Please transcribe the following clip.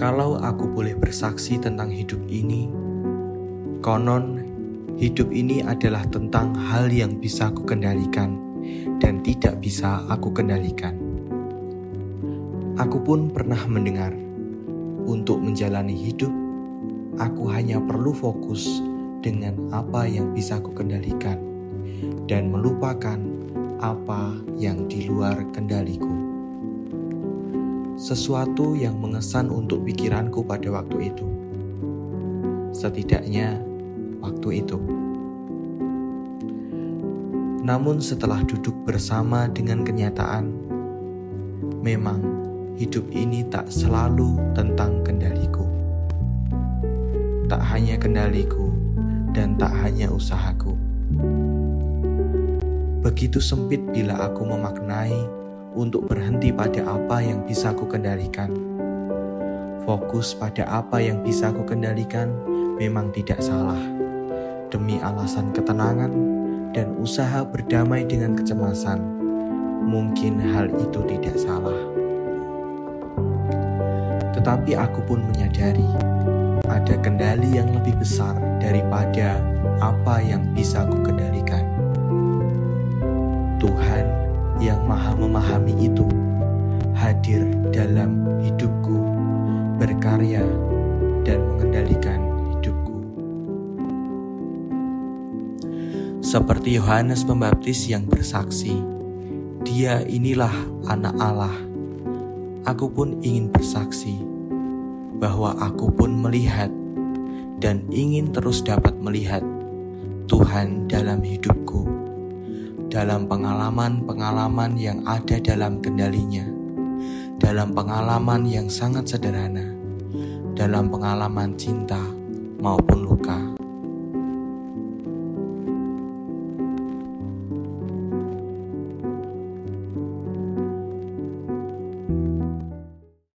Kalau aku boleh bersaksi tentang hidup ini, konon hidup ini adalah tentang hal yang bisa aku kendalikan dan tidak bisa aku kendalikan. Aku pun pernah mendengar, untuk menjalani hidup, aku hanya perlu fokus dengan apa yang bisa aku kendalikan dan melupakan apa yang di luar kendaliku. Sesuatu yang mengesan untuk pikiranku pada waktu itu. Setidaknya waktu itu. Namun, setelah duduk bersama dengan kenyataan, memang hidup ini tak selalu tentang kendaliku. Tak hanya kendaliku dan tak hanya usahaku Begitu sempit bila aku memaknai untuk berhenti pada apa yang bisa aku kendalikan. Fokus pada apa yang bisa aku kendalikan memang tidak salah. Demi alasan ketenangan dan usaha berdamai dengan kecemasan, mungkin hal itu tidak salah. Tetapi aku pun menyadari ada kendali yang lebih besar daripada apa yang bisa aku kendalikan. Tuhan yang Maha Memahami itu hadir dalam hidupku, berkarya, dan mengendalikan hidupku. Seperti Yohanes Pembaptis yang bersaksi, "Dia inilah Anak Allah." Aku pun ingin bersaksi bahwa aku pun melihat dan ingin terus dapat melihat Tuhan dalam hidupku dalam pengalaman-pengalaman yang ada dalam kendalinya, dalam pengalaman yang sangat sederhana, dalam pengalaman cinta maupun luka.